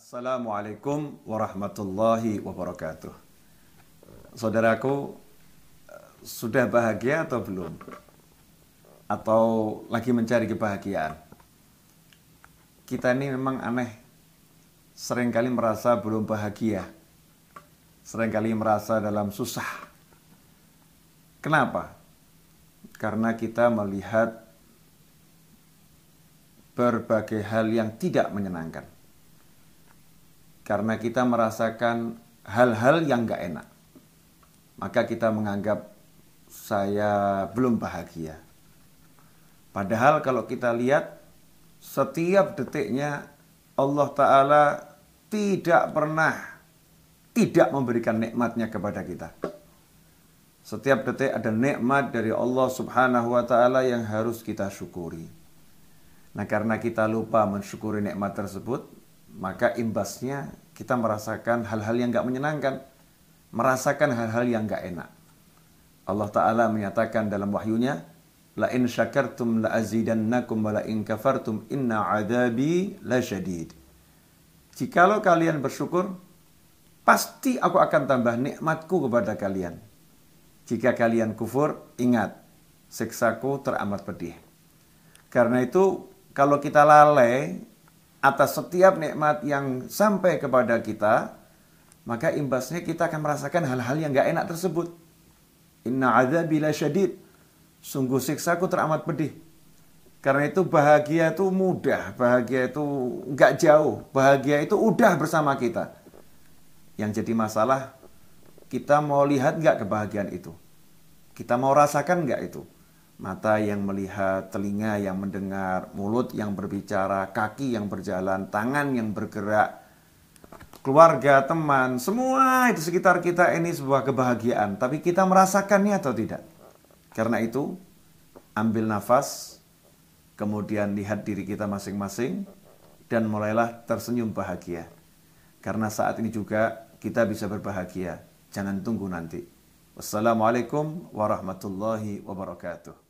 Assalamualaikum warahmatullahi wabarakatuh. Saudaraku, sudah bahagia atau belum? Atau lagi mencari kebahagiaan? Kita ini memang aneh. Seringkali merasa belum bahagia. Seringkali merasa dalam susah. Kenapa? Karena kita melihat berbagai hal yang tidak menyenangkan karena kita merasakan hal-hal yang gak enak. Maka kita menganggap saya belum bahagia. Padahal kalau kita lihat setiap detiknya Allah Ta'ala tidak pernah tidak memberikan nikmatnya kepada kita. Setiap detik ada nikmat dari Allah Subhanahu wa taala yang harus kita syukuri. Nah, karena kita lupa mensyukuri nikmat tersebut, maka imbasnya kita merasakan hal-hal yang gak menyenangkan, merasakan hal-hal yang gak enak. Allah Ta'ala menyatakan dalam wahyunya, La in syakartum la azidannakum wa la in kafartum inna adabi la syadid. Jikalau kalian bersyukur, pasti aku akan tambah nikmatku kepada kalian. Jika kalian kufur, ingat, siksaku teramat pedih. Karena itu, kalau kita lalai atas setiap nikmat yang sampai kepada kita, maka imbasnya kita akan merasakan hal-hal yang gak enak tersebut. Inna adzabi syadid. Sungguh siksaku teramat pedih. Karena itu bahagia itu mudah, bahagia itu gak jauh, bahagia itu udah bersama kita. Yang jadi masalah, kita mau lihat gak kebahagiaan itu? Kita mau rasakan gak itu? Mata yang melihat, telinga yang mendengar, mulut yang berbicara, kaki yang berjalan, tangan yang bergerak, keluarga, teman, semua itu sekitar kita ini sebuah kebahagiaan. Tapi kita merasakannya atau tidak? Karena itu, ambil nafas, kemudian lihat diri kita masing-masing, dan mulailah tersenyum bahagia. Karena saat ini juga kita bisa berbahagia. Jangan tunggu nanti. Wassalamualaikum warahmatullahi wabarakatuh.